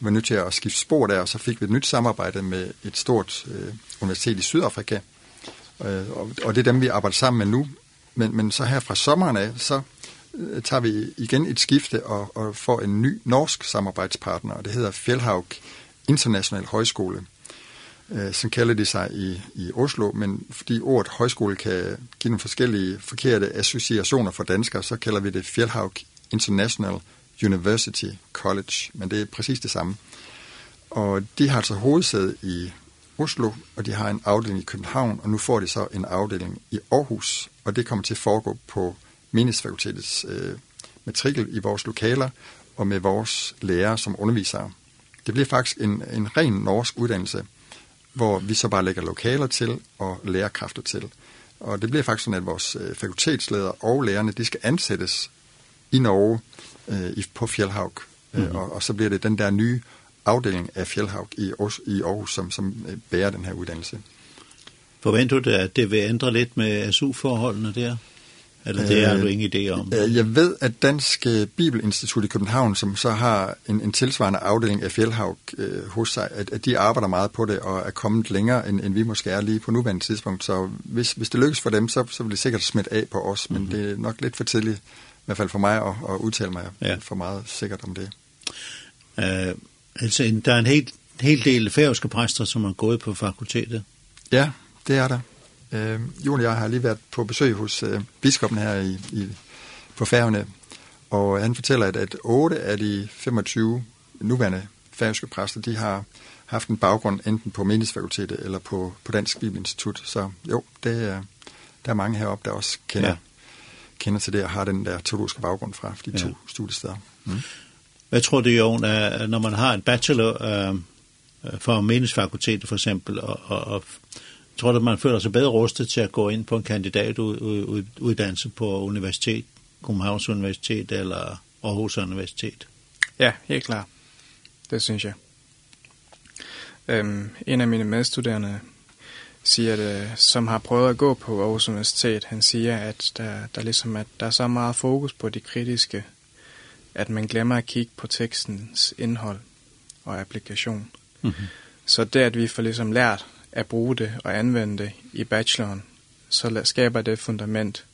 [SPEAKER 3] vi var nødt til at skifte spor der, og så fik vi et nyt samarbejde med et stort øh, universitet i Sydafrika. Øh, og, og det er dem, vi arbejder sammen med nu, Men, men så her fra sommeren af, så tager vi igen et skifte og, og får en ny norsk samarbejdspartner, og det hedder Fjellhaug International Højskole. Eh, som kalder det sig i, i Oslo, men fordi ordet højskole kan give nogle forskellige forkerte associationer for danskere, så kalder vi det Fjellhaug International University College, men det er præcis det samme. Og de har altså hovedsæde i Oslo, og de har en afdeling i København, og nu får de så en afdeling i Aarhus, og det kommer til at foregå på meningsfakultetets øh, matrikel i vores lokaler og med vores lærere som undervisere. Det bliver faktisk en, en ren norsk uddannelse, hvor vi så bare lægger lokaler til og lærerkræfter til. Og det bliver faktisk sådan, at vores øh, fakultetsledere og lærerne, de skal ansættes i Norge øh, på Fjellhavg. Mm -hmm. og, og så bliver det den der nye afdeling af Fjellhavg i, Aarhus, i Aarhus, som, som bærer den her uddannelse.
[SPEAKER 2] Forventer du, at det vil ændre lidt med SU-forholdene der? Eller det har du ingen idé om?
[SPEAKER 3] Jeg ved, at Dansk Bibelinstitut i København, som så har en, en tilsvarende afdeling af Fjellhavg øh, hos sig, at, at de arbejder meget på det og er kommet længere, end, end vi måske er lige på nuværende tidspunkt. Så hvis, hvis det lykkes for dem, så, så vil det sikkert smitte af på os, men mm -hmm. det er nok lidt for tidligt, i hvert fald for mig, at, at udtale mig ja. for meget sikkert om det.
[SPEAKER 2] Uh, Altså, der er en hel, hel del færøske præster, som har gået på fakultetet.
[SPEAKER 3] Ja, det er der. Øh, Jon og jeg har lige været på besøg hos øh, biskoppen her i, i, på færgerne, og han fortæller, at, at 8 af de 25 nuværende færøske præster, de har haft en baggrund enten på menighedsfakultetet eller på, på Dansk Bibelinstitut. Så jo, det er, der er mange heroppe, der også kender, ja. kender til det og har den der teologiske baggrund fra, de de ja. studiesteder. Mm.
[SPEAKER 2] Jeg tror det er jo, når man har en bachelor øh, for meningsfakultetet for eksempel, og, og, og tror at man føler sig bedre rustet til at gå ind på en kandidatuddannelse på universitet, Københavns Universitet eller Aarhus Universitet.
[SPEAKER 4] Ja, helt klart. Det synes jeg. Øhm, en af mine medstuderende siger, at, som har prøvet at gå på Aarhus Universitet, han siger, at der, der, ligesom, at der er så meget fokus på de kritiske at man glemmer at kigge på tekstens indhold og applikation. Mm -hmm. Så det, at vi får ligesom lært at bruge det og anvende det i bacheloren, så skaber det fundament.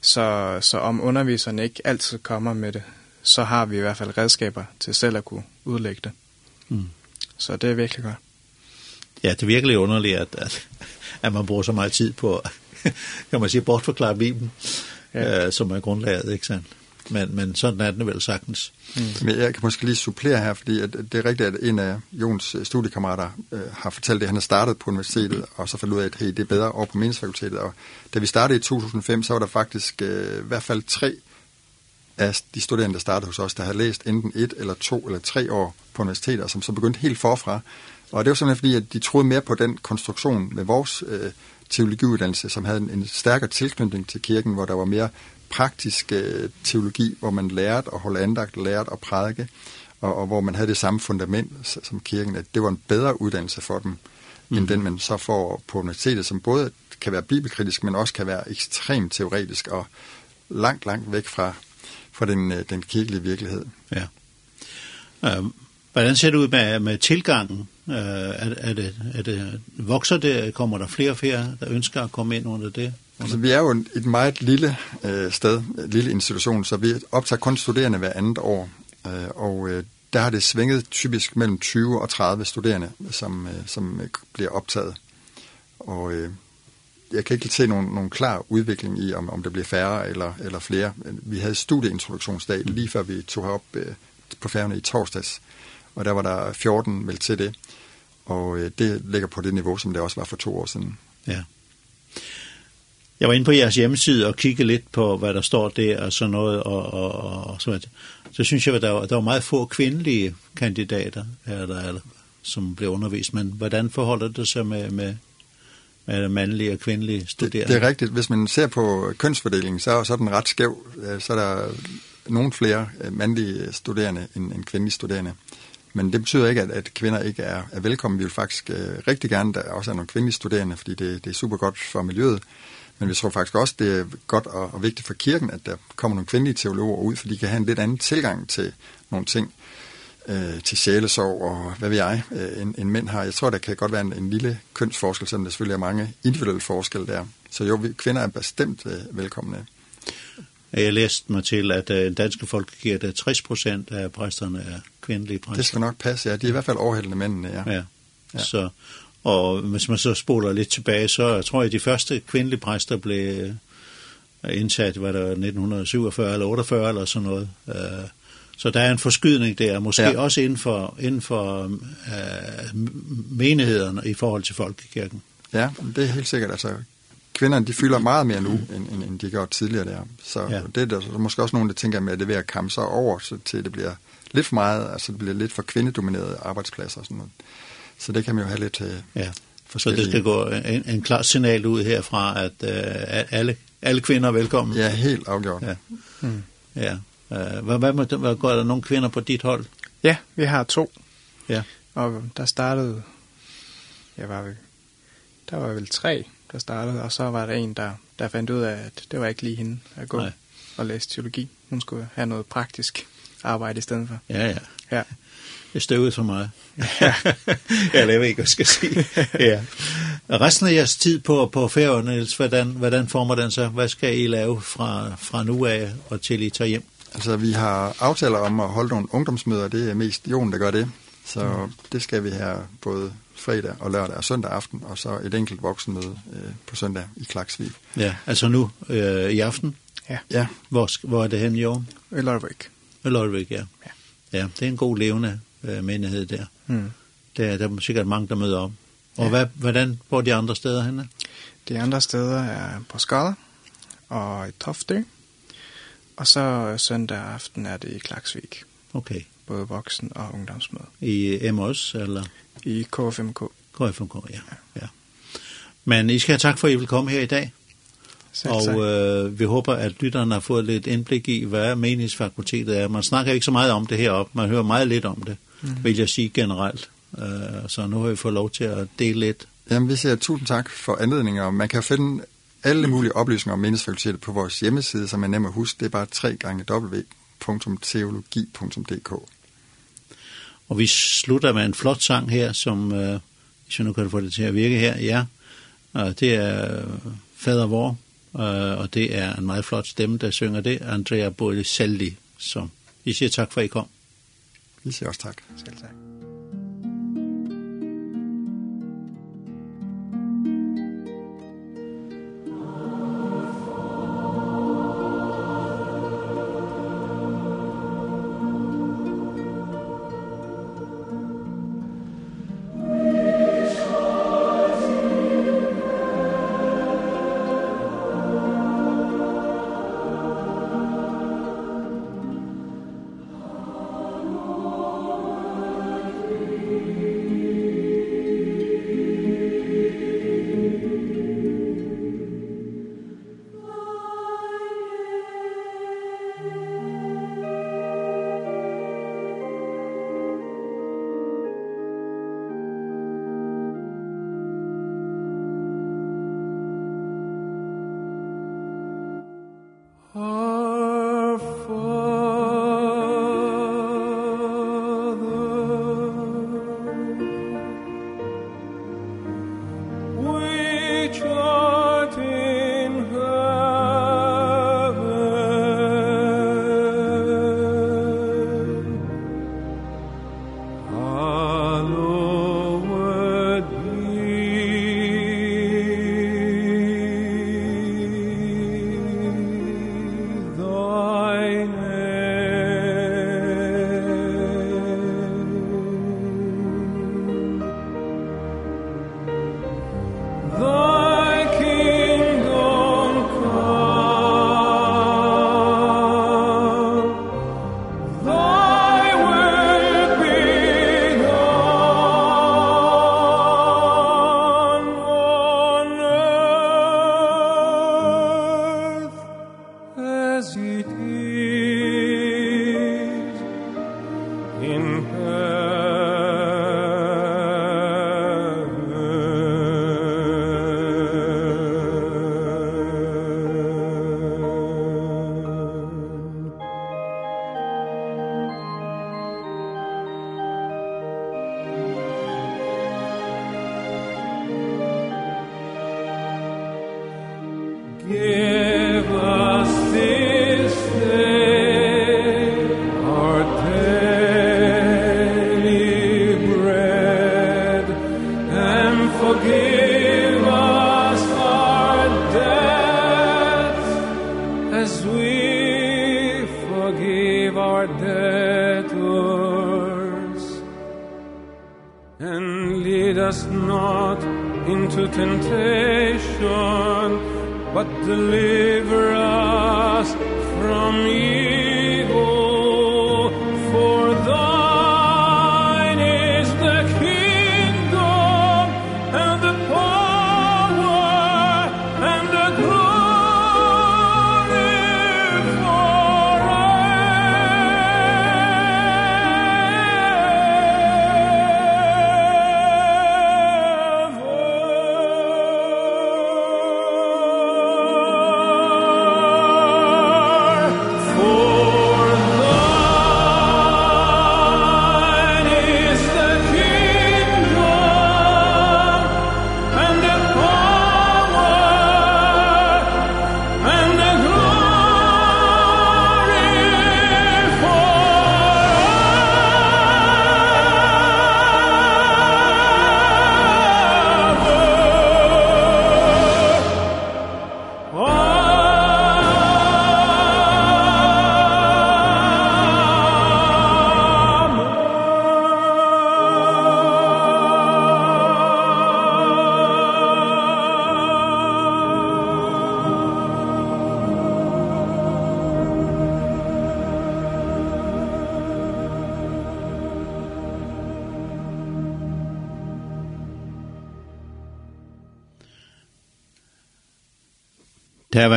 [SPEAKER 4] Så, så om underviseren ikke altid kommer med det, så har vi i hvert fald redskaber til selv at kunne udlægge det. Mm. Så det er virkelig godt.
[SPEAKER 2] Ja, det er virkelig underligt, at, at, at man bruger så meget tid på, kan man sige, bortforklare Bibelen, ja. øh, som er grundlaget, ikke sandt? men, men sådan er det vel sagtens.
[SPEAKER 3] Mm. Men jeg kan måske lige supplere her, fordi at det er rigtigt, at en af Jons studiekammerater øh, har fortalt, det, han har startet på universitetet, og så fandt ud af, at hey, det er bedre over på meningsfakultetet. Og da vi startede i 2005, så var der faktisk øh, i hvert fald tre af de studerende, der startede hos os, der havde læst enten et eller to eller tre år på universitetet, som så begyndte helt forfra. Og det var simpelthen fordi, at de troede mere på den konstruktion med vores øh, teologiuddannelse, som havde en, en stærkere tilknytning til kirken, hvor der var mere praktisk øh, teologi, hvor man lærte at holde andagt, lærte at prædike, og, og hvor man havde det samme fundament som kirken, at det var en bedre uddannelse for dem, mm. end den man så får på universitetet, som både kan være bibelkritisk, men også kan være ekstremt teoretisk og langt, langt væk fra, fra den, øh, den kirkelige virkelighed.
[SPEAKER 2] Ja. Ehm hvordan ser det ud med, med tilgangen? Uh, er, er det, er det, vokser det? Kommer der flere og flere, der ønsker at komme ind under det?
[SPEAKER 3] Altså, vi er jo et meget lille øh, sted, lille institution, så vi optager kun studerende hver andet år. Øh, og øh, der har det svinget typisk mellem 20 og 30 studerende, som, øh, som bliver optaget. Og øh, jeg kan ikke se nogen, nogen klar udvikling i, om, om det bliver færre eller, eller flere. Vi havde studieintroduktionsdag lige før vi tog herop øh, på færgerne i torsdags, og der var der 14 meldt til det. Og øh, det ligger på det niveau, som det også var for to år siden.
[SPEAKER 2] Ja. Jeg var inde på jeres hjemmeside og kiggede lidt på, hvad der står der og sådan noget, og, og, og, og så, så synes jeg, at der var, der var meget få kvindelige kandidater, eller, eller, som blev undervist, men hvordan forholder det sig med, med, med mandlige og kvindelige studerende?
[SPEAKER 3] Det, det er rigtigt. Hvis man ser på kønsfordelingen, så, så er den ret skæv. Så er der nogen flere mandlige studerende end, end kvindelige studerende. Men det betyder ikke, at, at kvinder ikke er, er velkommen. Vi vil faktisk øh, rigtig gerne, der også er nogle kvindelige studerende, fordi det, det er super godt for miljøet. Men vi tror faktisk også, det er godt og, og vigtigt for kirken, at der kommer nogle kvindelige teologer ud, for de kan have en lidt anden tilgang til nogle ting, øh, til sjælesorg og hvad ved jeg, øh, en, en mænd har. Jeg tror, der kan godt være en, en lille kønsforskel, selvom der selvfølgelig er mange individuelle forskelle der. Så jo, vi, kvinder er bestemt øh, velkomne.
[SPEAKER 2] Jeg læste mig til, at den danske det 60 procent af præsterne er kvindelige præster.
[SPEAKER 3] Det skal nok passe, ja. De er i hvert fald overhældende mændene, ja.
[SPEAKER 2] ja. ja. Så, Og hvis man så spoler lidt tilbage, så jeg tror jeg, at de første kvindelige præster blev indsat, var det 1947 eller 48 eller sådan noget. Så der er en forskydning der, måske ja. også inden for, inden for uh, menighederne i forhold til folkekirken.
[SPEAKER 3] Ja, det er helt sikkert. Altså, kvinderne de fylder meget mere nu, end, end, end de gjorde tidligere der. Så ja. det er der så måske også nogen, der tænker med, at det er ved at kamme sig over, så til det bliver lidt for meget, altså det bliver lidt for kvindedominerede arbejdspladser og sådan noget. Så det kan man jo have lidt uh,
[SPEAKER 2] ja. forskellige... Så det skal gå en, en klar signal ud herfra, at uh, alle, alle kvinder er velkommen.
[SPEAKER 3] Ja, helt afgjort.
[SPEAKER 2] Ja. Mm. ja. Hvad, hvad, hvad, hvad går der nogle kvinder på dit hold?
[SPEAKER 5] Ja, vi har to.
[SPEAKER 2] Ja.
[SPEAKER 5] Og der startede, jeg var vel, der var vel tre, der startede, og så var der en, der, der fandt ud af, at det var ikke lige hende at gå Nej. og læse teologi. Hun skulle have noget praktisk arbejde i stedet for.
[SPEAKER 2] Ja, ja.
[SPEAKER 5] Ja.
[SPEAKER 2] Det støvede for mig. ja, jeg ved ikke, hvad skal sige. ja. Resten af jeres tid på, på færgerne, Niels, hvordan, hvordan former den så? Hvad skal I lave fra, fra nu af og til I tager hjem?
[SPEAKER 3] Altså, vi har aftaler om at holde nogle ungdomsmøder. Det er mest Jon, der gør det. Så mm. det skal vi have både fredag og lørdag og søndag aften, og så et enkelt voksenmøde øh, på søndag i Klaksvig.
[SPEAKER 2] Ja, altså nu øh, i aften?
[SPEAKER 5] Ja.
[SPEAKER 2] ja. Hvor, hvor er det hen i år?
[SPEAKER 5] I Lørvik.
[SPEAKER 2] I Lørvik, ja.
[SPEAKER 5] ja.
[SPEAKER 2] Ja, det er en god levende øh, menighed der.
[SPEAKER 5] Mm.
[SPEAKER 2] Der, der er sikkert mange, der møder op. Og ja. hvad, hvordan bor de andre steder henne?
[SPEAKER 5] De andre steder er på Skala og i Tofte. Og så søndag aften er det i Klaksvik.
[SPEAKER 2] Okay.
[SPEAKER 5] Både voksen- og ungdomsmøde.
[SPEAKER 2] I MOS, eller?
[SPEAKER 5] I KFMK.
[SPEAKER 2] KFMK, ja. ja. ja. Men I skal have tak for, at I vil komme her i dag.
[SPEAKER 5] Selv
[SPEAKER 2] og øh, vi håber, at lytterne har fået lidt indblik i, hvad meningsfakultetet er. Man snakker ikke så meget om det heroppe, man hører meget lidt om det mm. vil jeg sige generelt. Uh, så nu har vi fået lov til at dele lidt.
[SPEAKER 3] Jamen, vi siger tusind tak for anledninger. Man kan finde alle mulige oplysninger om meningsfakultetet på vores hjemmeside, som er nem at huske. Det er bare 3 gange www.teologi.dk.
[SPEAKER 2] Og vi slutter med en flot sang her, som, uh, hvis jeg nu kan få det til at virke her, ja, og det er Fader Vor, uh, og det er en meget flot stemme, der synger det, Andrea Bocelli, som vi siger tak for, at I kom.
[SPEAKER 3] Vi Ikke takk.
[SPEAKER 5] Selv takk. forgive our debtors. And lead us not into temptation but deliver us from evil.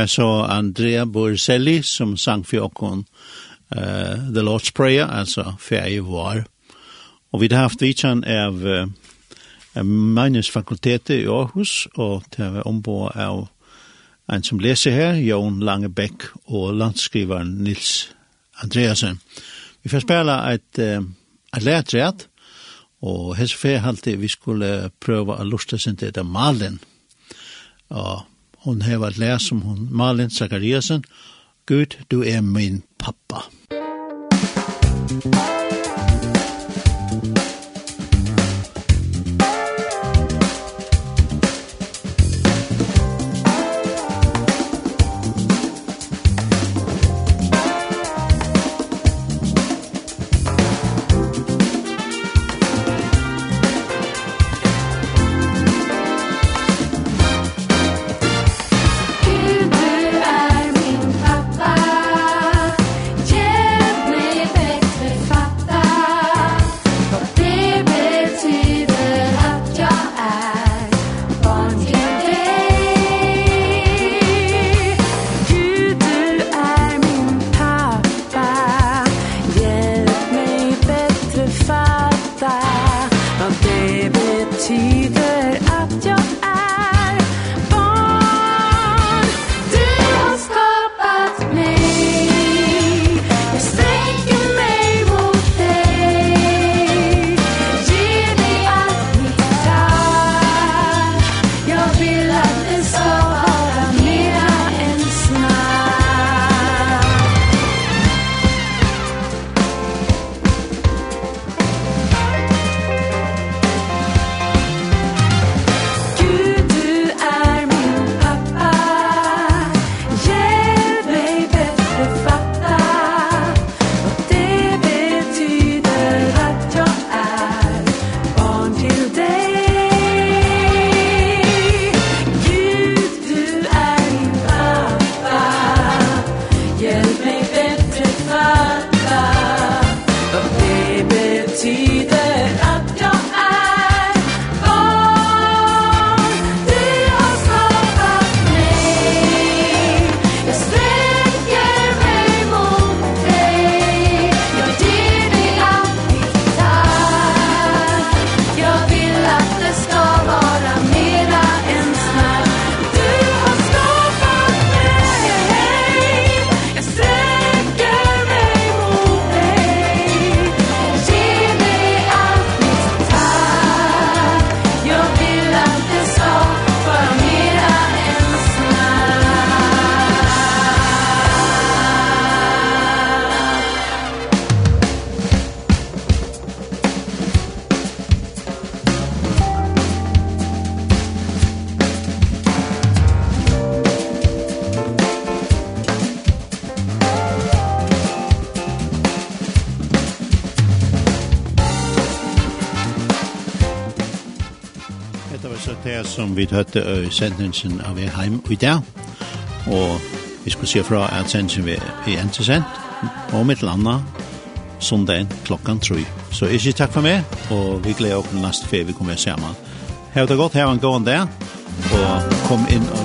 [SPEAKER 2] så Andrea Borselli som sang for oss uh, The Lord's Prayer, alltså färg var. Och vi har haft vitsan av uh, Magnus fakultetet i Aarhus, og det var ombå av en som leser her, Jon Langebæk og landskriveren Nils Andreasen. Vi får spela et, et lærtræt, og hese fer halte vi skulle prøve å lusta sin til det malen. Og hon har vært lærer som hon Malin Zakariasen, Gud, du er min pappa. Musikk som vi hørte i sendelsen av er heim i dag. Og vi skulle se fra at sendelsen vi er en til sendt, og mitt landa sondagen klokkan 3. Så ikke takk for meg, og vi gleder oss neste fe vi kommer sammen. Hei det godt, hei en god dag, og kom inn og